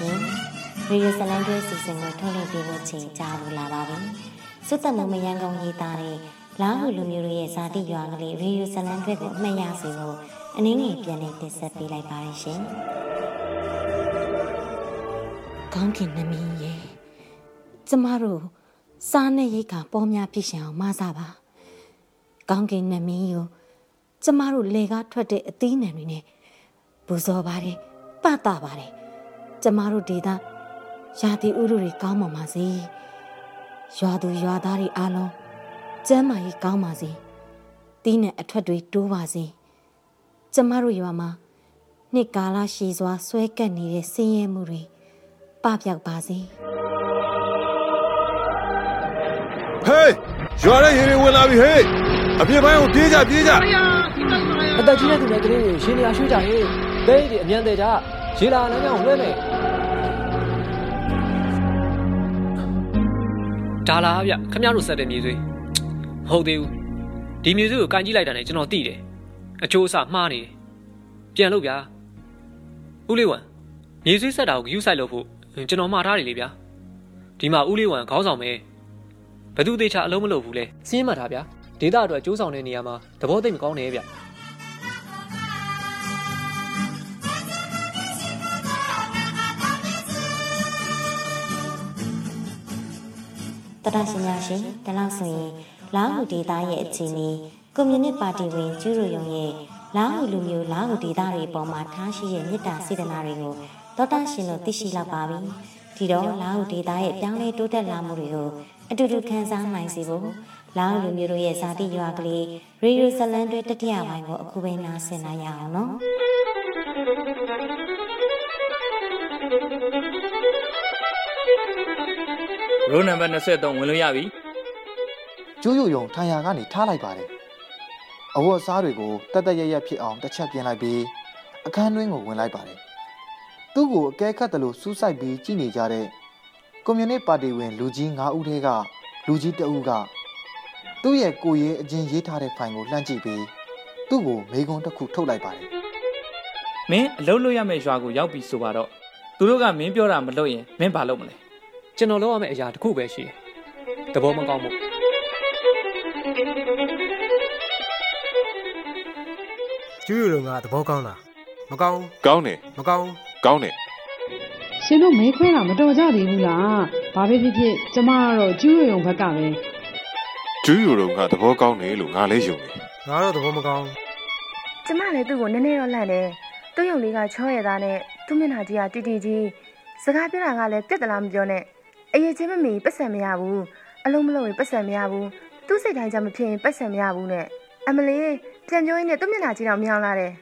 လန်တွဲချစ်သူတရရှင်များရှင်ရေဒီယိုဇလန်တွဲစီစဉ်ကိုထုတ်လွှင့်ပေးဖို့ချိန်ကြာလို့လာပါပြီစွတ်တမမရန်ကုန်ရေးသားတဲ့လာဟုလူမျိုးတို့ရဲ့ဇာတိရွာကလေးရေဒီယိုဇလန်တွဲကိုအမှတ်ရစေဖို့အနည်းငယ်ပြန်လည်တင်ဆက်ပေးလိုက်ပါရရှင်ကောင်းကင်နမင်းရေကျမတို့စားနဲ့ရိတ်ကပေါ်များဖြစ်ရှင်အောင်မဆပါကောင်းကင်နမင်းကိုကျမတို့လေကားထွက်တဲ့အသီးနှံတွေနဲ့ပူဇော်ပါတယ်ပတာပါတယ် ကျမတို့ဒေသရာသီဥတုတွေကောင်းပါပါစေရွာသူရွာသားတွေအားလုံးကျမ်းမာရေးကောင်းပါစေတီးနဲ့အထွတ်တွေတိုးပါစေကျမတို့ရွာမှာနှစ်ကာလရှည်စွာဆွဲကပ်နေတဲ့ဆင်းရဲမှုတွေပပျောက်ပါစေဟေးရွာရဲ့ရေတွေဝင်လာပြီဟေးအပြစ်ပိုင်းကိုပြေးကြပြေးကြအသက်ကြီးတဲ့သူတွေကလေးတွေရှင်နေရာရွှေ့ကြဟေးဒိတ်တွေအမြန်သေးကြ ရေလာလမ်းကြောင်းလွှဲမယ်ဒါလားဗျခမရတို့ဆက်တဲ့မြေဆွေးမဟုတ်သေးဘူးဒီမြေဆွေးကိုကန်ကြည့်လိုက်တာနဲ့ကျွန်တော်သိတယ်အချိုးအစမှားနေတယ်ပြန်လို့ဗျာဦးလေးဝံမြေဆွေးဆက်တာကိုဂယူးဆိုင်လို့ဖို့ကျွန်တော်မှားထားတယ်လေဗျာဒီမှာဦးလေးဝံခေါင်းဆောင်မယ်ဘယ်သူသေးချာအလုံးမလုပ်ဘူးလဲစီးမှတ်တာဗျာဒေတာအတွက်စူးဆောင်တဲ့နေရာမှာသဘောသိမ့်မကောင်းနေဗျ တရရှင်များရှင်ဒါလောက်ဆိုရင်လာဟုဒေတာရဲ့အခြေအနေကွန်မြူနစ်ပါတီဝင်ကျူးရိုရုံရဲ့လာဟုလူမျိုးလာဟုဒေတာတွေပေါ်မှာထားရှိတဲ့မေတ္တာစေတနာတွေကိုသောတာရှင်တို့သိရှိလောက်ပါပြီဒီတော့လာဟုဒေတာရဲ့ပြောင်းလဲတိုးတက်လာမှုတွေကိုအတူတူခန်းစားနိုင်စေဖို့လာဟုလူမျိုးတို့ရဲ့ဇာတိရွာကလေးရေဒီယိုဇလန်တွေတတိယပိုင်းကိုအခုပဲနားဆင်နိုင်ရအောင်နော် ရိုးနံပါတ်23ဝင်လို့ရပြီကျိုးယုံယုံထိုင်ရာကနေထားလိုက်ပါတယ်အဝတ်အစားတွေကိုတက်တက်ရရဖြစ်အောင်တစ်ချက်ပြင်လိုက်ပြီးအခန်းတွင်းကိုဝင်လိုက်ပါတယ်သူ့ကိုအကဲခတ်တယ်လို့စူးစိုက်ပြီးကြည်နေကြတဲ့ကွန်မြူနစ်ပါတီဝင် လူကြီး9ဦးထဲကလူကြီးတဦးကသူ့ရဲ့ကိုရဲအချင်းရေးထားတဲ့ဖိုင်ကိုလှမ်းကြည့်ပြီးသူ့ကိုမေကွန်းတစ်ခုထုတ်လိုက်ပါတယ်မင်းအလုပ်လုပ်ရမယ့်ရွာကိုရောက်ပြီဆိုပါတော့သူတို့ကမင်းပြောတာမလုပ်ရင်မင်းဘာလုပ်မလဲ ကျွန်တော်လုပ်ရမယ့်အရာတစ်ခုပဲရှိတယ်။သဘောမကောင်းဘူး။ကျူးရုံကသဘောကောင်းလားမကောင်းကောင်းတယ်မကောင်းကောင်းတယ်ရှင်တို့မဲခွဲတာမတော်ကြသေးဘူးလားဘာပဲဖြစ်ဖြစ်ကျမကတော့ကျူးရုံဘက်ကပဲကျူးရုံကသဘောကောင်းတယ်လို့ငါလည်းယုံတယ်ငါတော့သဘောမကောင်းကျမလည်းသူ့ကိုနည်းနည်းတော့လန့်တယ်သူ့ယုံလေးကချောရသားနဲ့သူ့မျက်နှာကြီးကတီတီကြီးစကားပြောတာကလည်းပြက်တလားမပြောနဲ့ အရေးချင်းမမီပတ်စံမရဘူးအလုံးမလုံးရင်ပတ်စံမရဘူးသူ့စိတ်တိုင်းကြမဖြစ်ရင်ပတ်စံမရဘူးနဲ့အမလေးပြန်ပြောရင်းနဲ့သူ့မျက်နှာကြီးတော့မြောင်းလာတယ်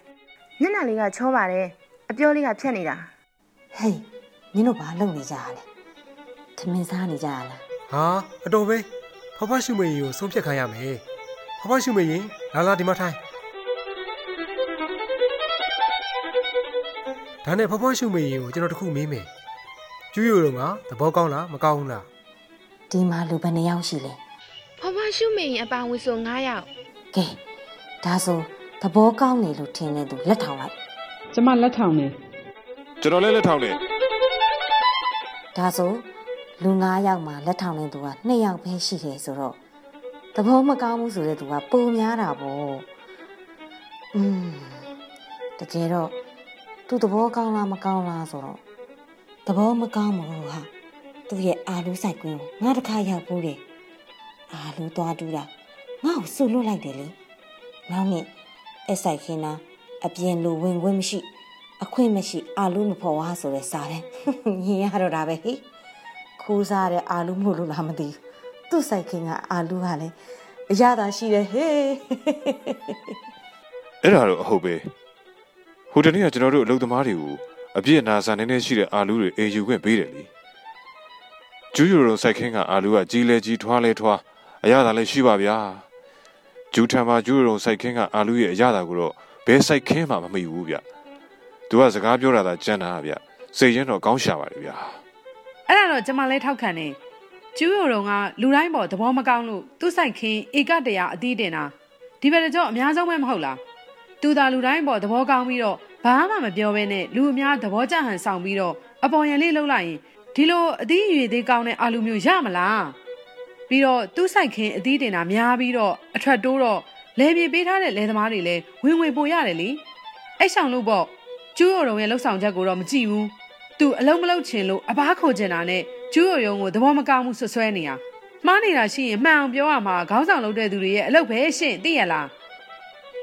မျက်နှာလေးကချောပါတယ်အပြောလေးကဖြတ်နေတာဟေးနင်တို့ဘာလုပ်နေကြရလဲထမင်းစားနေကြရလားဟာအတော်ပဲဖဖရှုမေရင်ကိုဆုံးဖြတ်ခိုင်းရမယ်ဖဖရှုမေရင်လာလာဒီမှာထိုင်ဒါနဲ့ဖဖရှုမေရင်ကိုကျွန်တော်တခုမေးမယ် ကျူးရလုံးကသဘောကောင်းလားမကောင်းဘူးလားဒီမှာလူဘယ်နှယောက်ရှိလဲဖွားဖွားရှုမင်းအပါဝင်ဆို9ယောက်ကဲဒါဆိုသဘောကောင်းနေလို့ထင်တဲ့သူလက်ထောင်လိုက်ကျမလက်ထောင်နေကျွန်တော်လည်းလက်ထောင်နေဒါဆိုလူ9ယောက်မှာလက်ထောင်နေသူက2ယောက်ပဲရှိတယ်ဆိုတော့သဘောမကောင်းဘူးဆိုတဲ့သူကပုံများတာပေါ့อืมတကယ်တော့သူသဘောကောင်းလားမကောင်းလားဆိုတော့ သဘောမကောင်းမလို့ဟာသူ့ရဲ့အာလူးဆိုင်ကွင်းကိုငါတခါရောက်ဘူးတယ်အာလူးသွားတူးတာငါ့ကိုဆူလွတ်လိုက်တယ်လေနောက်နေ့အဆိုင်ခင်းနာအပြင်လူဝင်ခွင့်မရှိအခွင့်မရှိ အာလူးမဖော်ဝါဆိုတဲ့စာတဲ့ညင်ရတော့တာပဲဟိခိုးစားတဲ့အာလူးမို့လို့လားမသိဘူးသူ့ဆိုင်ခင်းကအာလူးကလည်းအရသာရှိတယ်ဟေးအဲ့ဒါတော့အဟုတ်ပဲဟိုတနေ့ကကျွန်တော်တို့အလုပ်သမားတွေကို အပြည့်အနာစာနည်းနည်းရှိတဲ့အာလူးတွေအေယူခွင့်ပေးတယ်လေကျူးယူရုံစိုက်ခင်းကအာလူးကကြီးလဲကြီးထွားလဲထွားအရသာလည်းရှိပါဗျာဂျူထံမှာကျူးယူရုံစိုက်ခင်းကအာလူးရဲ့အရသာကိုတော့ဘယ်စိုက်ခင်းမှမမိဘူးဗျသူကစကားပြောတာသာကြမ်းတာဗျစိတ်ရင်းတော့ကောင်းရှာပါတယ်ဗျာအဲ့ဒါတော့ကျွန်မလည်းထောက်ခံနေကျူးယူရုံကလူတိုင်းပေါ်သဘောမကောင်းလို့သူ့စိုက်ခင်းဧကတရာအသီးတင်တာဒီဘက်ကြောအများဆုံးပဲမဟုတ်လားသူသာလူတိုင်းပေါ်သဘောကောင်းပြီးတော့ ဘာမှမပြောဘဲနဲ့လူအများသဘောကျဟန်ဆောင်ပြီးတော့အပေါ်ရန်လေးလှုပ်လိုက်ရင်ဒီလိုအသီးအရွေသေးကောင်းတဲ့အာလူမျိုးရမလားပြီးတော့သူ့ဆိုင်ခင်းအသီးတင်တာများပြီးတော့အထွက်တိုးတော့လေပြေပေးထားတဲ့လယ်သမားတွေလည်းဝင်ဝင်ပို့ရတယ်လေအဲ့ဆောင်လို့ပေါ့ကျူးရိုရုံရဲ့လှုပ်ဆောင်ချက်ကိုတော့မကြည့်ဘူးသူအလုံးမလုံးချင်လို့အဘခိုချင်တာနဲ့ကျူးရိုရုံကိုသဘောမကောင်းမှုဆွဆွဲနေရမှားနေတာရှိရင်မှန်အောင်ပြောရမှာခေါင်းဆောင်လုပ်တဲ့သူတွေရဲ့အလုပ်ပဲရှင့်သိရလား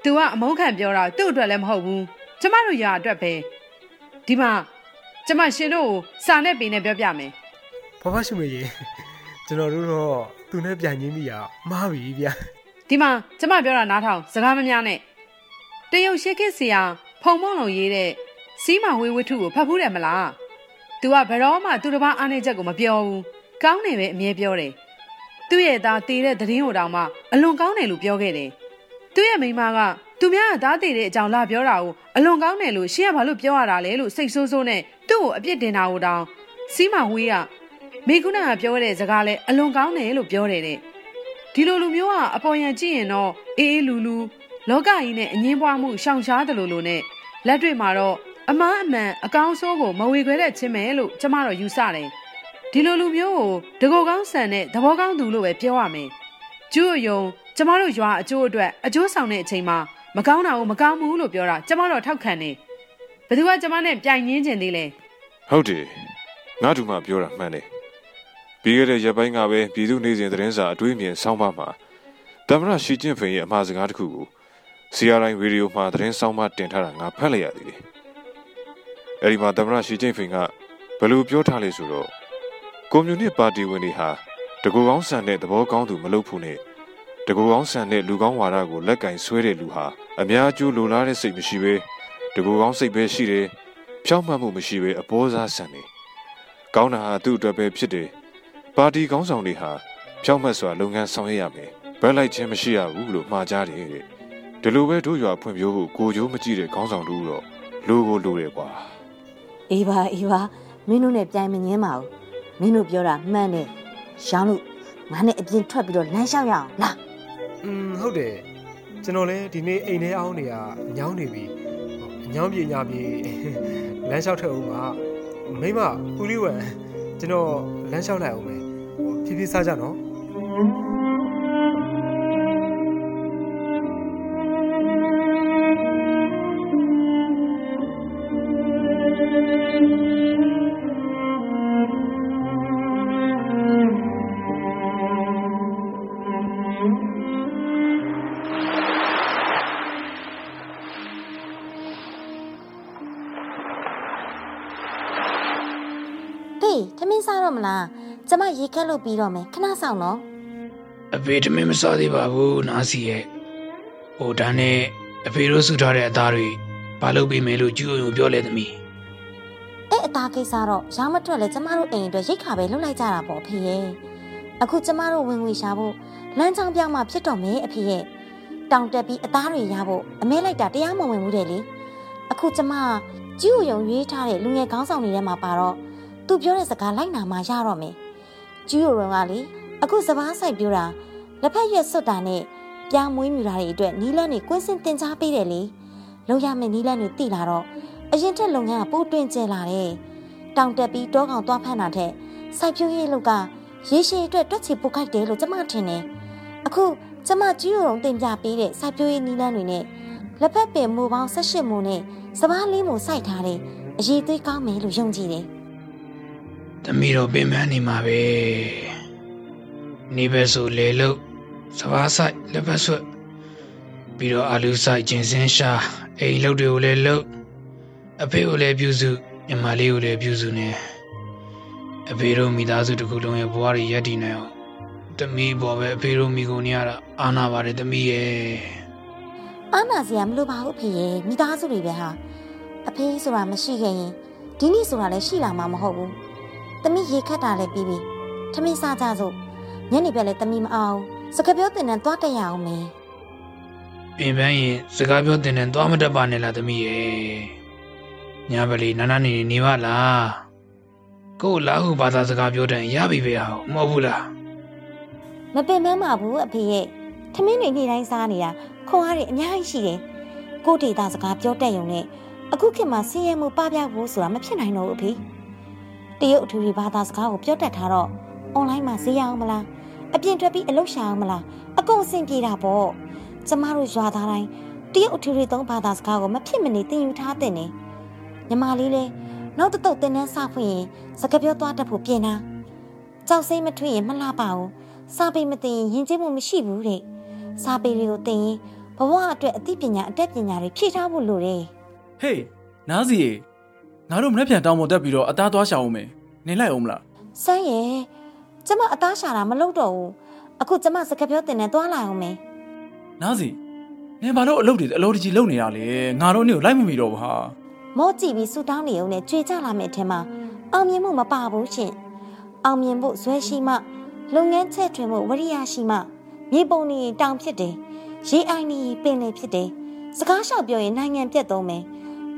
သူကအမုန်းခံပြောတာသူ့အတွက်လည်းမဟုတ်ဘူး ကျမတို့ရာအတွက်ပဲဒီမှာကျမရှင်တို့ကိုစာနဲ့ပေနဲ့ပြောပြမယ်ဖဖရှိမေရင်ကျွန်တော်တို့တော့သူနဲ့ပြန်ချင်းမိရမှားပြီဗျာဒီမှာကျမပြောတာနားထောင်စကားမများနဲ့တရုတ်ရှစ်ခေတ်ဆရာဖုံမောင်းလုံးရေးတဲ့စီးမဝေးဝတ္ထုကိုဖတ်ဘူးတယ်မလား။ तू ကဘယ်တော့မှသူတစ်ပါးအားနေချက်ကိုမပြောဘူး။ကောင်းတယ်ပဲအမြဲပြောတယ်။သူ့ရဲ့သားတည်တဲ့သတင်းကိုတောင်မှအလွန်ကောင်းတယ်လို့ပြောခဲ့တယ်။ သူ့ရဲ့မိန်းမကသူများကသားတည်တဲ့အကြောင်းလာပြောတာကိုအလွန်ကောင်းတယ်လို့ရှင်းကဘာလို့ပြောရတာလဲလို့စိတ်ဆိုးဆိုးနဲ့သူ့ကိုအပြစ်တင်တာကိုတောင်စီးမဝေးကမိကုနာကပြောတဲ့စကားလဲအလွန်ကောင်းတယ်လို့ပြောတယ်တဲ့။ဒီလိုလူမျိုးကအပေါ်ယံကြည့်ရင်တော့အေးအေးလူလူလောကကြီးနဲ့အငင်းပွားမှုရှောင်ရှားတယ်လို့လို့နဲ့လက်တွေ့မှာတော့အမားအမှန်အကောင်းဆိုးကိုမဝေခွဲတဲ့ချင်းမယ်လို့ကျမတို့ယူဆတယ်ဒီလိုလူမျိုးကိုတကောကောင်းဆန်တဲ့သဘောကောင်းသူလို့ပဲပြောရမယ် ကျူးယုံကျမတို့ရွာအကျိုးအတွက်အကျိုးဆောင်တဲ့အချိန်မှာမကောင်းတာကိုမကောင်းဘူးလို့ပြောတာကျမတို့ထောက်ခံတယ်ဘယ်သူကကျမနဲ့ပြိုင်ရင်းကျင်သေးလဲဟုတ်တယ်ငါတို့မှပြောတာမှန်တယ်ပြီးခဲ့တဲ့ရက်ပိုင်းကပဲပြည်သူနေစဉ်သတင်းစာအတွေးအမြင်ဆောင်းပါးမှာတမရရှိချင်းဖိန်ရဲ့အမှားစကားတစ်ခုကို CRI ဗီဒီယိုမှာသတင်းဆောင်းပါးတင်ထားတာငါဖတ်လိုက်ရသေးတယ်အဲ့ဒီမှာတမရရှိချင်းဖိန်ကဘယ်လိုပြောထားလဲဆိုတော့ကွန်မြူနစ်ပါတီဝင်တွေဟာ တကူကောင်းဆန်တဲ့သဘောကောင်းသူမလုပ်ဖို့နဲ့တကူကောင်းဆန်တဲ့လူကောင်းဝါဒကိုလက်ကင်ဆွဲတဲ့လူဟာအများအကျိုးလိုလားတဲ့စိတ်မရှိဘဲတကူကောင်းစိတ်ပဲရှိတယ်ဖြောင့်မတ်မှုမရှိဘဲအပေါ်စားဆန်တယ်ကောင်းတာဟာသူ့အတွက်ပဲဖြစ်တယ်ပါတီကောင်းဆောင်တွေဟာဖြောင့်မတ်စွာလုပ်ငန်းဆောင်ရွက်ရမယ်ဘက်လိုက်ခြင်းမရှိရဘူးလို့မှာကြားတယ်တဲ့ဒီလိုပဲတို့ရွာဖွံ့ဖြိုးဖို့ကိုကြိုးမကြည့်တဲ့ခေါင်းဆောင်တို့တော့လူကိုလူတယ်ကွာအေးပါအေးပါမင်းတို့နဲ့ပြိုင်မငင်းပါဘူးမင်းတို့ပြောတာမှန်တယ် ရောင်းလို့ငါနဲ့အပြင်ထွက်ပြီးတော့လမ်းလျှောက်ရအောင်လာอืมဟုတ်တယ်ကျွန်တော်လည်းဒီနေ့အိမ်ထဲအောင်နေရညောင်းနေပြီအညောင်းပြေညာပြေလမ်းလျှောက်ထက်အောင်ကမိမဦးလေးဝံကျွန်တော်လမ်းလျှောက်လိုက်အောင်မယ်ဖြည်းဖြည်းစားကြနော် ထမင်းစားတော့မလားကျမရေခက်လို့ပြီးတော့မယ်ခဏဆောင်နော်အဖေတမင်မစားသေးပါဘူးနားစီရဲ့ဟိုဒါနဲ့အဖေတို့စုထားတဲ့အသားတွေဘာလုပ်ပေးမယ်လို့ကျူုံပြောလဲသမီးအဲ့အသားကိစ္စတော့ရောင်းမထွက်လဲကျမတို့အိမ်အတွက်ရိတ်ခါပဲလှုပ်လိုက်ကြတာပေါ့အဖေရဲ့အခုကျမတို့ဝင်ငွေရှာဖို့လမ်းကြောင်းပြောင်းမှဖြစ်တော့မယ်အဖေရဲ့တောင်တက်ပြီးအသားတွေရဖို့အမဲလိုက်တာတရားမဝင်ဘူးတဲ့လေအခုကျမကျူးယုံရွေးထားတဲ့လူငယ်ကောင်းဆောင်တွေထဲမှာပါတော့ သူပြောတဲ့စကားလိုက်နာမှရတော့မယ်ကျူးယုံကလေအခုစပားဆိုင်ပြောတာလက်ဖက်ရွက်စွတ်တာနဲ့ပြားမွေးမြူတာတွေအတွက်နီးလန်းတွေကွင်းစင်တင် जा ပေးတယ်လေလောက်ရမယ့်နီးလန်းတွေတိလာတော့အရင်ထက်လုပ်ငန်းကပိုးတွင်ကျဲလာတယ်တောင်တက်ပြီးတောကောင်သွားဖမ်းတာထက်စိုက်ပျိုးရေးလောက်ကရေရှည်အတွက်တွက်ချီပုတ်ခိုက်တယ်လို့ကျမထင်တယ်အခုကျမကျူးရုံတင်ပြပေးတဲ့စိုက်ပျိုးရေးနီးလန်းတွေနဲ့လက်ဖက်ပင်မိုးပေါင်း18မိုးနဲ့စပားလေးမိုးစိုက်ထားတဲ့အရေးသွေးကောင်းမယ်လို့ယုံကြည်တယ် သမီးတော့ပင်ပန်းနေမှာပဲနေပဲဆိုလေလို့စပားဆိုင်လက်ဖက်ဆွတ်ပြီးတော့အာလူဆိုင်ကျင်စင်းရှာအိမ်လုပ်တွေကိုလည်းလုပ်အဖေကိုလည်းပြုစုညီမလေးကိုလည်းပြုစုနေအဖေတို့မိသားစုတစ်ခုလုံးရဲ့ဘဝတွေရပ်တည်နေအောင်သမီးပေါ်ပဲအဖေတို့မိကုန်နေရတာအာနာပါတယ်သမီးရဲ့အာနာစရာမလိုပါဘူးအဖေရဲ့မိသားစုတွေပဲဟာအဖေဆိုတာမရှိခဲ့ရင်ဒီနေ့ဆိုတာလည်းရှိလာမှာမဟုတ်ဘူး တမိရေခတ်တာလည်းပြီးပြီထမင်းစားကြစို့ညနေပဲလည်းတမိမအောင်စကားပြောတင်တန်းသွားတက်ရအောင်မယ်ပင်ပန်းရင်စကားပြောတင်တယ်သွားမတတ်ပါနဲ့လားသမီးရဲ့ညာပလီနာနာနေနေနေပါလားကို့လာဟုဘာသာစကားပြောတယ်ရပြီပဲဟာမဟုတ်ဘူးလားမပင်ပန်းပါဘူးအဖေရဲ့ထမင်းတွေနေ့တိုင်းစားနေတာခွန်အားတွေအများကြီးရှိတယ်ကိုဒေတာစကားပြောတတ်ရုံနဲ့အခုခေတ်မှာဆင်းရဲမှုပပျောက်ဖို့ဆိုတာမဖြစ်နိုင်တော့ဘူးအဖေ တရုတ်အထူးဘာသာစကားကိုပြောတတ်ထားတော့အွန်လိုင်းမှာဈေးရအောင်မလားအပြင်ထွက်ပြီးအလုပ်ရှာအောင်မလားအကုန်အဆင်ပြေတာပေါ့ကျမတို့ရွာသားတိုင်းတရုတ်အထူးသုံးဘာသာစကားကိုမဖြစ်မနေသင်ယူထားတဲ့နေညီမလေးလေးနောက်တစ်တုတ်သင်တန်းစဖွင့်ရင်စကားပြောသွားတတ်ဖို့ပြင်တာကြောက်စိမ့်မထွင်ရင်မလှပါဘူးစာပေမသိရင်ယဉ်ကျေးမှုမရှိဘူးတဲ့စာပေတွေကိုသင်ရင်ဘဝအတွက်အသိပညာအတတ်ပညာတွေဖြည့်ထားဖို့လိုတယ်ဟေးနားစီရေ ငါတို့မနေ့ပြန်တောင်းပေါ်တက်ပြီးတော့အသားသွားရှာအောင်မယ်နင်လိုက်အောင်မလားဆန်းရဲ့ကျမအသားရှာတာမလုပ်တော့ဘူးအခုကျမစကားပြောတင်နေသွားလာအောင်မယ်နားစီနင်ဘာလို့အလုပ်တွေအလုပ်တကြီးလုပ်နေတာလဲငါတို့နေ့ကိုလိုက်မမီတော့ဘူးဟာမောကြည့်ပြီးဆူတောင်းနေုံနဲ့ကြွေကြလာမယ့်အထင်မှာအောင်မြင်မှုမပါဘူးရှင်အောင်မြင်ဖို့ဇွဲရှိမှလုပ်ငန်းချက်ထွင်မှုဝရိယရှိမှမြေပုံနေတောင်ဖြစ်တယ်ရေအိုင်နေပင်လေဖြစ်တယ်စကားလျှောက်ပြောရင်နိုင်ငံပြတ်သုံးမယ်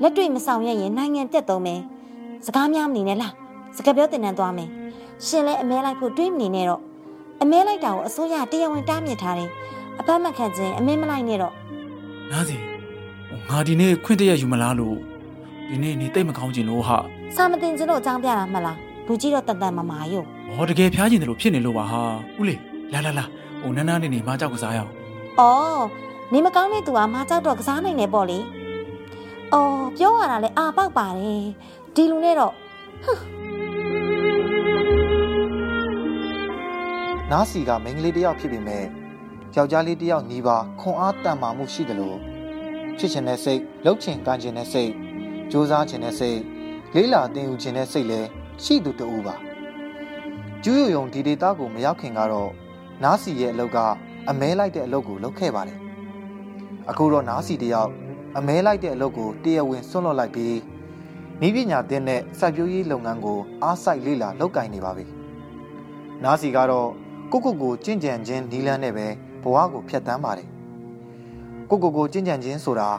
လက်တွေ့မဆောင်ရရင်နိုင်ငံပြတ်သုံးမယ်စကားများမနေနဲ့လားစကားပြောတင်နေသွားမယ်ရှင်လည်းအမဲလိုက်ဖို့တွေးမနေနဲ့တော့အမဲလိုက်တာကိုအစိုးရတရားဝင်တားမြစ်ထားတယ်အပတ်မခတ်ခြင်းအမဲမလိုက်နဲ့တော့နားစီဟိုငါဒီနေ့ခွင့်တရက်ယူမလားလို့ဒီနေ့နေတိတ်မကောင်းချင်လို့ဟာစာမတင်ခြင်းလို့အကြောင်းပြတာမှလားလူကြီးတော့တန်တန်မမာယု့ဟောတကယ်ဖျားကျင်တယ်လို့ဖြစ်နေလို့ပါဟာဦးလေးလာလာလာဟိုနန်းနာနေနေမကြောက်ကစားရအောင်။အော်နေမကောင်းတဲ့သူကမကြောက်တော့ကစားနိုင်တယ်ပေါ့လေ။ အော်ပြောရတာလဲအာပေါက်ပါတယ်။ဒီလူနဲ့တော့နားစီကမိန်းကလေးတစ်ယောက်ဖြစ်ပေမဲ့ယောက်ျားလေးတစ်ယောက်ညီပါခွန်အားတန်မာမှုရှိတယ်လို့ဖြစ်ချင်တဲ့စိတ်လှုပ်ချင်ကန်ချင်တဲ့စိတ်စူးစမ်းချင်တဲ့စိတ်လေးလာတင်ယူချင်တဲ့စိတ်လည်းရှိသူတူပါကျူးယုံယုံဒီဒေတာကိုမရောက်ခင်ကတော့နားစီရဲ့အလုပ်ကအမဲလိုက်တဲ့အလုပ်ကိုလုပ်ခဲ့ပါတယ်အခုတော့နားစီတယောက် အမဲလိုက်တဲ့အလုပ်ကိုတရားဝင်ဆွန့်လွတ်လိုက်ပြီးဤပညာသင်တဲ့စိုက်ပျိုးရေးလုပ်ငန်းကိုအားစိုက်လေးလာလုပ်ကင်နေပါပြီနားစီကတော့ကိုကိုကိုကြင့်ကြံခြင်းနီးလန်းနဲ့ပဲဘဝကိုဖျက်ဆီးပါတယ်ကိုကိုကိုကြင့်ကြံခြင်းဆိုတာ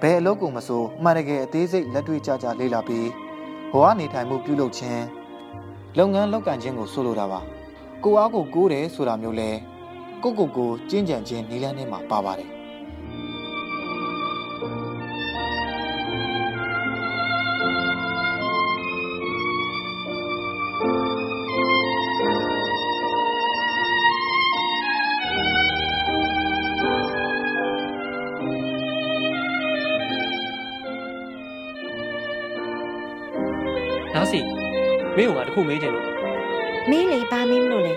ဘယ်အလုပ်ကိုမဆိုအမှန်တကယ်အသေးစိတ်လက်တွေ့ကြကြလေ့လာပြီးဘဝနေထိုင်မှုပြုလုပ်ခြင်းလုပ်ငန်းလုပ်ကံခြင်းကိုဆိုလိုတာပါကိုအားကိုကိုးတယ်ဆိုတာမျိုးလဲကိုကိုကိုကြင့်ကြံခြင်းနီးလန်းထဲမှာပါပါတယ် ခုမေးချင်လို့မင်းလေပါမင်းမလို့လေ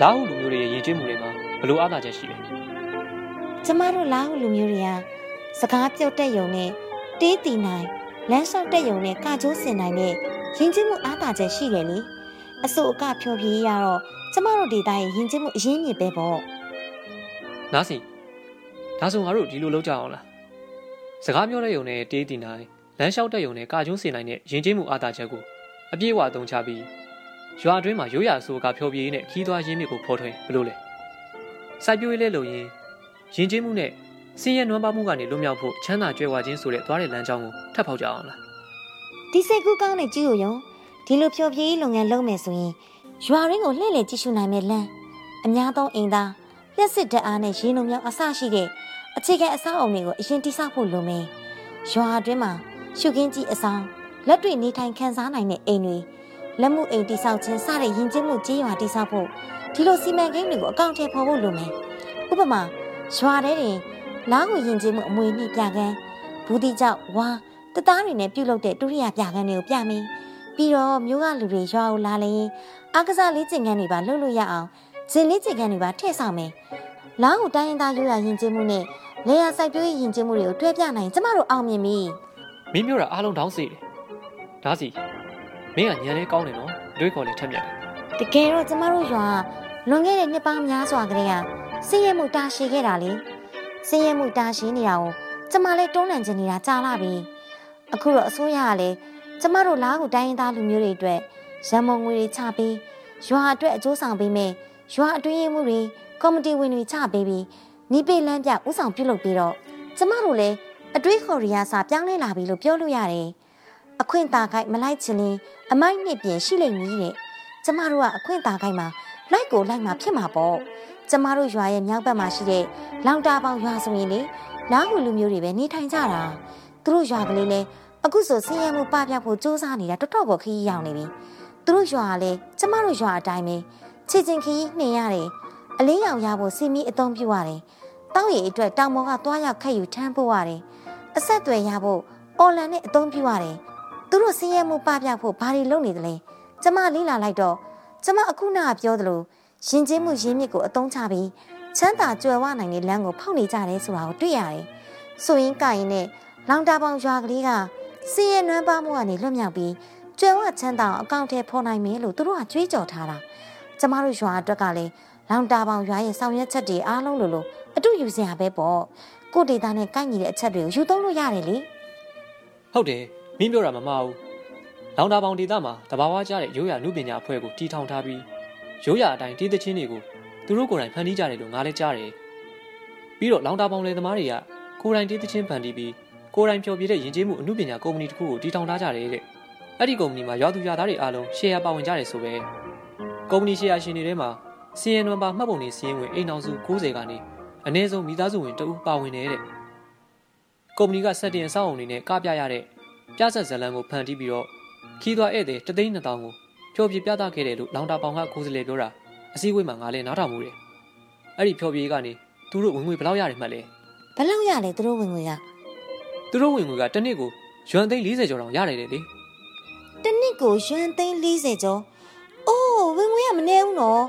လာဟုလူမျိုးတွေရဲ့ရည်ကျွေးမှုတွေမှာဘလို့အားသာချက်ရှိလဲကျမတို့လာဟုလူမျိုးတွေကစကားပြောတတ်ယုံနဲ့တေးတီနိုင်လမ်းလျှောက်တတ်ယုံနဲ့ကကြိုးစင်နိုင်နဲ့ရင်ကျင်းမှုအားသာချက်ရှိတယ်လေအစိုးအကဖြောပြေးရတော့ကျမတို့ဒေတာရဲ့ရင်ကျင်းမှုအရင်းမြစ်ပဲပေါ့နားစီဒါဆိုငါတို့ဒီလိုလုပ်ကြအောင်လားစကားပြောတဲ့ယုံနဲ့တေးတင်နိုင်လမ်းလျှောက်တဲ့ယုံနဲ့ကာကျုံးစင်နိုင်တဲ့ယဉ်ကျေးမှုအားသာချက်ကို အပြည့်အဝအသုံးချပြီးရွာအတွင်းမှာရိုးရာဆိုကဖျော်ဖြေရေးနဲ့ခီးသွွားရင်းမြစ်ကိုဖော်ထွင်းဘလို့လဲစိုက်ပျိုးရေးလဲလို့ရင်ယဉ်ကျေးမှုနဲ့စင်ရဲနွမ်းပါမှုကနေလွတ်မြောက်ဖို့ချမ်းသာကြွယ်ဝခြင်းဆိုတဲ့သွားတဲ့လမ်းကြောင်းကိုထပ်ဖောက်ကြအောင်လားဒီစိတ်ကူးကောင်းတဲ့ကြည့်ရယုံဒီလိုဖြောပြေးလုပ်ငန်းလုပ်မယ်ဆိုရင်ရွာရင်းကိုလှည့်လည်ကြည့်ရှုနိုင်မယ့်လမ်းအများသုံးအိမ်သားလျှက်စစ်တက်အားနဲ့ရေလုံမြောင်အဆရှိတဲ့အခြေခံအဆောက်အုံတွေကိုအရင်တိစောက်ဖို့လိုမယ်ရွာအတွင်းမှာရှုခင်းကြီးအဆောင် လက်တွေ့နေထိုင်ခံစားနိုင်တဲ့အိမ်တွေလက်မှုအိမ်တိစောက်ခြင်းစတဲ့ယဉ်ကျေးမှုကြေးရွာတိစောက်ဖို့ဒီလိုစီမံကိန်းတွေကိုအကောင့်ထဲပေါ်ဖို့လိုမယ်ဥပမာရွာထဲတွင်လားကိုယဉ်ကျေးမှုအမွေနှိပြကန်းဘူးတိကြောက်ဝါတသားတွေနဲ့ပြုတ်လုတဲ့ဒုတိယပြကန်းတွေကိုပြမင်းပြီးတော့မျိုးကလူတွေရွာကိုလာလေရင်အားကစားလေးကျင်ကန်းတွေပါလှုပ်လို့ရအောင်ဂျင်လေးကျင်ကန်းတွေပါထည့်ဆောင်မယ်လားကိုတိုင်းရင်းသားရိုးရာယဉ်ကျေးမှုနဲ့လေယာစိုက်ပျိုးရေးယဉ်ကျေးမှုတွေကိုတွဲပြနိုင်ကျမတို့အောင်မြင်ပြီမင်းပြောတာအားလုံးတောင်းစေတယ် ဒါစီမင်းကညံလေးကောင်းတယ်နော်အတွေးခေါ်လေးထက်မြက်တယ်တကယ်တော့ကျမတို့ရွာလွန်ခဲ့တဲ့နှစ်ပေါင်းများစွာကတည်းကစည်ရမှုတာရှည်ခဲ့တာလေစည်ရမှုတာရှည်နေတာကိုကျမလည်းတွန်းလှန်ချင်နေတာကြာလာပြီအခုတော့အစိုးရကလည်းကျမတို့လားကိုတိုင်းရင်းသားလူမျိုးတွေအတွက်ရန်မုံငွေတွေချပေးရွာအတွက်အကျိုးဆောင်ပေးမယ်ရွာအတွင်းရေးမှုတွေကော်မတီဝင်တွေချပေးပြီးနီးပေလန်းပြဥဆောင်ပြုလုပ်ပြီးတော့ကျမတို့လည်းအတွေးခေါ်ရီယာစာပြောင်းလဲလာပြီလို့ပြောလို့ရတယ် အခွင့်တာခိုက်မလိုက်ချင်ရင်အမိုက်နှစ်ပြင်ရှိလိမ့်မည်တဲ့ကျမတို့ကအခွင့်တာခိုင်းမှာလိုက်ကိုလိုက်မှာဖြစ်မှာပေါ့ကျမတို့ရွာရဲ့မြောက်ဘက်မှာရှိတဲ့လောင်တာပေါင်ရွာဆိုရင်လေလားဟူလူမျိုးတွေပဲနေထိုင်ကြတာသူတို့ရွာကလေးလဲအခုဆိုဆင်းရဲမှုပပျောက်ဖို့စူးစမ်းနေတာတော်တော်ကိုခရီးရောက်နေပြီသူတို့ရွာကလည်းကျမတို့ရွာအတိုင်းပဲချစ်ချင်းခရီးနှင်ရတယ်အလေးရောင်ရဖို့စီမီအသုံးပြုရတယ်တောက်ရည်အတွက်တောင်ပေါ်ကသွားရောက်ခက်ယူထမ်းဖို့ရတယ်အဆက်အသွယ်ရဖို့အော်လန်နဲ့အသုံးပြုရတယ် သူတို့ဆင်းရဲမှုပပျောက်ဖို့ဘာတွေလုပ်နေသလဲကျမလေးလာလိုက်တော့ကျမအခုနကပြောသလိုရင်ကျေးမှုရင်းမြစ်ကိုအသုံးချပြီးချမ်းသာကြွယ်ဝနိုင်တဲ့လမ်းကိုဖောက်နေကြတယ်ဆိုတာကိုတွေ့ရတယ်ဆိုရင်ကရင်နဲ့လောင်တာပေါင်ရွာကလေးကစင်းရဲနွမ်းပါမှုကနေလွတ်မြောက်ပြီးကျွယ်ဝချမ်းသာအောင်အကောင့်ထဲဖော်နိုင်မယ်လို့သူတို့ကကြွေးကြော်ထားတာကျမတို့ရွာအတွက်ကလည်းလောင်တာပေါင်ရွာရဲ့ဆောင်ရွက်ချက်တွေအားလုံးလိုလိုအတူယူစရာပဲပေါ့ကိုဒေတာနဲ့ကိုက်ညီတဲ့အချက်တွေကိုယူသုံးလို့ရတယ်လေဟုတ်တယ် မင်းပြောတာမမှားဘူးလောင်တာပေါင်ဒေသမှာတဘာဝကျတဲ့ရိုးရာနုပညာအဖွဲ့ကိုတီထောင်ထားပြီးရိုးရာအတိုင်းတီးသချင်းတွေကိုသူတို့ကိုယ်တိုင်ဖန်တီးကြတယ်လို့ငါလည်းကြားတယ်ပြီးတော့လောင်တာပေါင်လေသမားတွေကကိုယ်တိုင်တီးသချင်းဖန်တီးပြီးကိုယ်တိုင်ဖျော်ဖြေတဲ့ယဉ်ကျေးမှုအမှုပညာကုမ္ပဏီတစ်ခုကိုတီထောင်ထားကြတယ်တဲ့အဲ့ဒီကုမ္ပဏီမှာရွာသူရွာသားတွေအားလုံးရှယ်ယာပါဝင်ကြတယ်ဆိုပဲကုမ္ပဏီရှယ်ယာရှင်တွေထဲမှာစီရင်နံပါတ်မှတ်ပုံတွေစီရင်ဝင်အိမ်အောင်စု90ကနေအနည်းဆုံးမိသားစုဝင်တဦးပါဝင်နေတဲ့ကုမ္ပဏီကစက်တင်အဆောက်အုံတွေနဲ့ကပြရတဲ့ ပြဆက်ဇလံကိုဖန်တီးပြီးတော့ခီးသွားဧည့်သည်တသိန်း2000ကိုဖျော်ဖြေပြသခဲ့တယ်လို့လောင်တာပေါင်ကကိုယ်စလေပြောတာအစည်းအဝေးမှာငါလည်းနားထောင်မှုတယ်အဲ့ဒီဖျော်ဖြေကနေသူတို့ဝင်ငွေဘယ်လောက်ရတယ်မှတ်လဲဘယ်လောက်ရလဲသူတို့ဝင်ငွေကသူတို့ဝင်ငွေကတစ်နှစ်ကိုရွမ်သိန်း40ကျော်တောင်ရတယ်လေလေတစ်နှစ်ကိုရွှန်သိန်း40ကျော်အိုးဝင်ငွေကမနေဘူးနော်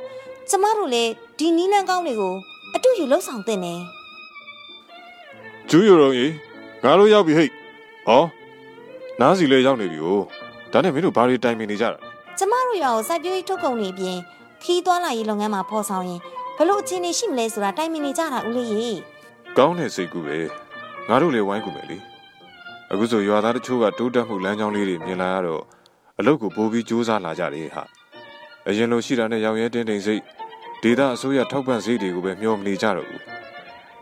ကျမတို့လည်းဒီနီးလန်းကောင်းတွေကိုအတူယူလှုပ်ဆောင်တင်နေကျူးရတော့ရေငါတို့ရောက်ပြီဟိတ်ဩ နားစီလဲရောက်နေပြီ哦ဒါနဲ့မင်းတို့ဘာတွေတိုင်ပင်နေကြတာလဲကျမတို့ရွာကိုစိုက်ပျိုးရေးထုတ်ကုန်တွေအပြင်ခီးသွားလာရေးလုပ်ငန်းမှာဖော်ဆောင်ရင်ဘလို့အခြေအနေရှိမလဲဆိုတာတိုင်ပင်နေကြတာဦးလေးရေကောင်းတဲ့စိတ်ကူပဲငါတို့လည်းဝိုင်းကူမယ်လေအခုဆိုရွာသားတချို့ကတိုးတက်မှုလမ်းကြောင်းလေးတွေမြင်လာရတော့အလုပ်ကိုပိုပြီးစူးစမ်းလာကြတယ်ဟာအရင်လိုရှိတာနဲ့ရောင်ရဲတင်းတိမ်စိတ်ဒေတာအစိုးရထောက်ပံ့စိတ်တွေကိုပဲမျှော်မနေကြတော့ဘူး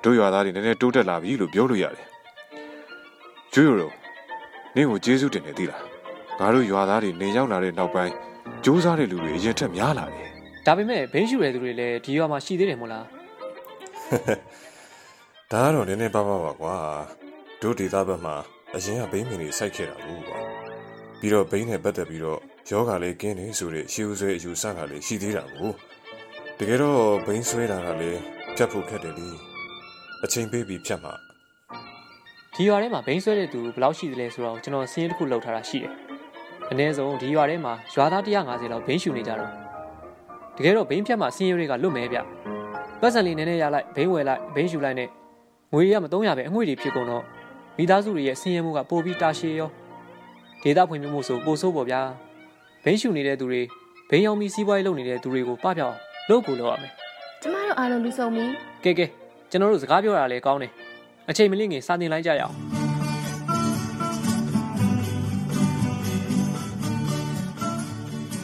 တို့ရွာသားတွေနည်းနည်းတိုးတက်လာပြီလို့ပြောလို့ရတယ်ကျူးရတော့ နင့်ကိုကျေးဇူးတင်နေသေးလားငါတို့ရွာသားတွေနေရောက်လာတဲ့နောက်ပိုင်းစူးစမ်းတဲ့လူတွေအရင်ထက်များလာတယ်ဒါပေမဲ့ဘိန်းရှူတဲ့သူတွေလည်းဒီရွာမှာရှိသေးတယ်မို့လားဒါကတော့နည်းနည်းပါးပါးပါကွာတို့ဒေသဘက်မှာအရင်ကဘိန်းမင်တွေစိုက်ခဲ့တာဘူးကွာပြီးတော့ဘိန်းနဲ့ပတ်သက်ပြီးတော့ယောဂလေးကင်းနေဆိုတဲ့ရှေးဦးဆွဲအယူဆကလည်းရှိသေးတာကိုတကယ်တော့ဘိန်းဆွဲတာကလည်းဖြတ်ဖို့ခက်တယ်လေအချိန်ပေးပြီးဖြတ်မှာ ဒီရွာထဲမှာဘိန်းဆွဲတဲ့သူဘယ်လောက်ရှိသလဲဆိုတော့ကျွန်တော်စင်းတစ်ခုလောက်ထားတာရှိတယ်အနည်းဆုံးဒီရွာထဲမှာရွာသား150လောက်ဘိန်းရှူနေကြတော့တကယ်တော့ဘိန်းဖြတ်မှာစင်းရဲတွေကလွတ်မဲဗျပတ်စံလေးနည်းနည်းရလိုက်ဘိန်းဝယ်လိုက်ဘိန်းရှူလိုက်နဲ့ငွေရမ300ပဲအငွေတွေဖြစ်ကုန်တော့မိသားစုတွေရဲ့စင်းရဲမှုကပိုပြီးတာရှည်ရောဒေတာဖွံ့ဖြိုးမှုဆိုပိုဆိုးပေါ့ဗျာဘိန်းရှူနေတဲ့သူတွေဘိန်းရောင်ပြီးစီးပွားရေးလုပ်နေတဲ့သူတွေကိုပပြောင်းလုပ်ကိုလုပ်ရမယ်ကျမတို့အားလုံးလူဆုံပြီကဲကဲကျွန်တော်တို့စကားပြောတာလည်းကောင်းတယ် အချိန်မလင့်ခင်စာတင်လိုက်ကြရအောင်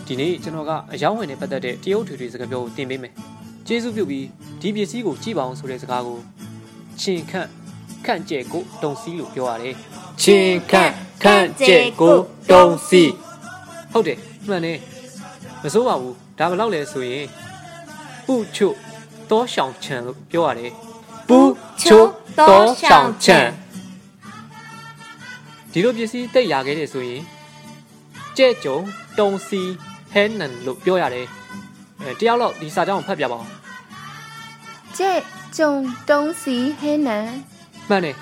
ဒီနေ့ကျွန်တော်ကအယောင်းဝင်နဲ့ပတ်သက်တဲ့တရုတ်ထွေထွေစကားပြောကိုတင်ပေးမယ်ကျေးဇူးပြုပြီးဒီပစ္စည်းကိုကြည့်ပါအောင်ဆိုတဲ့စကားကိုချင်းခန့်ခန့်ကျဲကိုတုံစီလို့ပြောရတယ်ချင်းခန့်ခန့်ကျဲကိုတုံစီဟုတ်တယ်မှန်တယ်မစိုးပါဘူးဒါဘယ်လောက်လဲဆိုရင်ပုချုတောရှောင်ချန်လို့ပြောရတယ်ပုချု တောရှောင်ချန်ဒီလိုပစ္စည်းတိတ်ရခဲ့တယ်ဆိုရင်ကြဲ့ကြုံတုံစီဟဲနန်လို့ပြောရတယ်အဲတယောက်တော့ဒီစာကြောင်းကိုဖတ်ပြပါအောင်ကျဲကျုံတုံးစီဟဲနန်မှန်တယ်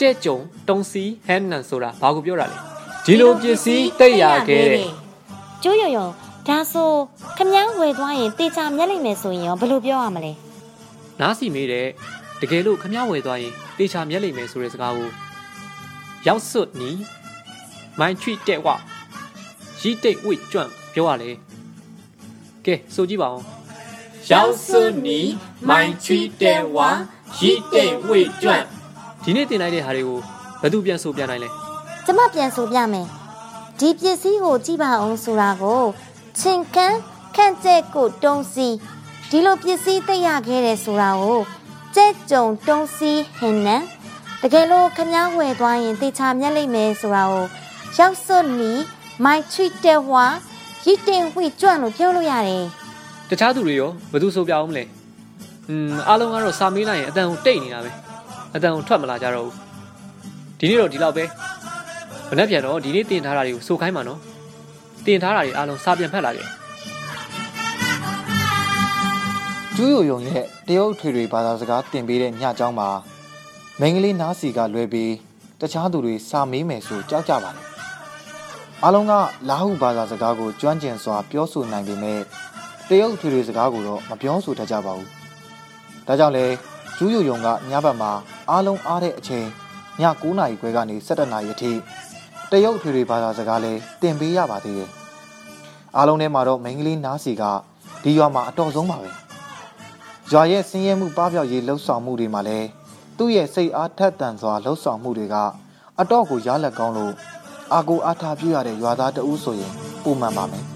ကြဲ့ကြုံတုံစီဟဲနန်ဆိုတာဘာကိုပြောတာလဲဒီလိုပစ္စည်းတိတ်ရခဲ့တဲ့ကျိုးရရုံဒါဆိုခမည်းဝယ်သွားရင်တေချာမျက်လိမ့်မယ်ဆိုရင်ရောဘယ်လိုပြောရမလဲနားစီမေးတဲ့ တကယ်လို့ခမ ्या ဝယ်သွားရင်တေချာမျက်လိမ့်မယ်ဆိုတဲ့စကားကိုရောက်စွတ်နီမိုင်းချွိတဲ့ဝရီတိတ်ဝိတ်ကျွန့်ပြောရလေကဲဆိုကြည့်ပါဦးရောက်စွတ်နီမိုင်းချွိတဲ့ဝရီတိတ်ဝိတ်ကျွန့်ဒီနေ့တင်လိုက်တဲ့ဟာတွေကိုဘယ်သူပြန်ဆိုပြန်နိုင်လဲကျမပြန်ဆိုပြမယ်ဒီပစ္စည်းကိုကြည့်ပါအောင်ဆိုတာကိုချင်းကန်းခန့်ကျဲ့ကိုတုံးစီဒီလိုပစ္စည်းသိရခဲ့တယ်ဆိုတာကို ကျဲ့ကြုံတုံးစီဟင်နန်တကယ်လို့ခမည်းဝယ်သွားရင်တေချာမျက်လိမ့်မယ်ဆိုတာကိုရောက်စွတ်နီမိုင်ချွိတဲဝါရစ်တင်ဝိကျွန့်လို့ပြောလို့ရတယ်တခြားသူတွေရောဘယ်သူဆိုပြအောင်မလဲอืมအားလုံးကတော့စာမေးလိုက်ရင်အတန်ကိုတိတ်နေတာပဲအတန်ကိုထွက်မလာကြတော့ဘူးဒီနေ့တော့ဒီလောက်ပဲမနေ့ပြန်တော့ဒီနေ့တင်ထားတာတွေကိုစိုးခိုင်းပါနော်တင်ထားတာတွေအားလုံးစာပြန်ဖတ်လာတယ် ကျူးယိုယုံရဲ့တရုတ်ထွေတွေဘာသာစကားတင်ပေးတဲ့ညကျောင်းမှာမိန်းကလေးနားစီကလွဲပြီးတခြားသူတွေစာမေးမယ်ဆိုကြောက်ကြပါတယ်အားလုံးကလာဟုဘာသာစကားကိုကျွမ်းကျင်စွာပြောဆိုနိုင်ပေမဲ့တရုတ်ထွေတွေစကားကိုတော့မပြောဆိုတတ်ကြပါဘူးဒါကြောင့်လဲကျူးယိုယုံကညဘက်မှာအားလုံးအားတဲ့အချိန်ည9နာရီခွဲကနေ17နာရီအထိတရုတ်ထွေတွေဘာသာစကားလဲတင်ပေးရပါသေးတယ်အားလုံးထဲမှာတော့မိန်းကလေးနားစီကဒီရွာမှာအတော်ဆုံးပါပဲ ရွာရဲ့ဆင်းရဲမှုပပျောက်ရေးလှုပ်ဆောင်မှုတွေမှာလည်းသူ့ရဲ့စိတ်အားထက်သန်စွာလှုပ်ဆောင်မှုတွေကအတော့ကိုရလက်ကောင်းလို့အာကိုအားထားပြရတဲ့ရွာသားတဦးဆိုရင်ပုံမှန်ပါမယ်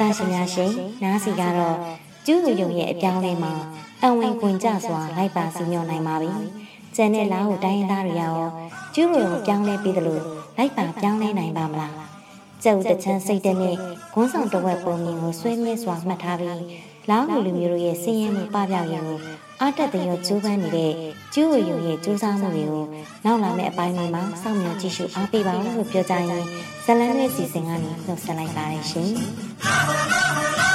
တတရှင်များရှင်နားစီကတော့ကျူးလူယုံရဲ့အပြောင်းလဲမှာအံဝင်ခွင်ကြစွာလိုက်ပါစီမျောနိုင်ပါပြီ။ကျန်တဲ့လားကိုတိုင်းရင်းသားတွေရောကျူးလူယုံပြောင်းလဲပြီးသလိုလိုက်ပါပြောင်းလဲနိုင်ပါမလား။ကျုပ်တချမ်းစိတ်တနဲ့ဂွန်းဆောင်တစ်ဝက်ပုံမြင်ကိုဆွဲမြဲစွာမှတ်ထားပြီးလားဟူလူမျိုးတို့ရဲ့စည်ရင်မှုပပျောက်ရင်ကို အတက်တရောကျိုးပန်းနေတဲ့ကျူးဝယုံရဲ့ကျိုးစားမှုတွေကိုနောက်လာမယ့်အပိုင်းတွေမှာစောင့်မျှော်ကြည့်ရှုအားပေးပါဦးလို့ပြောကြရင်ဇလန်းရဲ့စီစဉ်ကနေနှုတ်ဆက်လိုက်ပါတယ်ရှင်။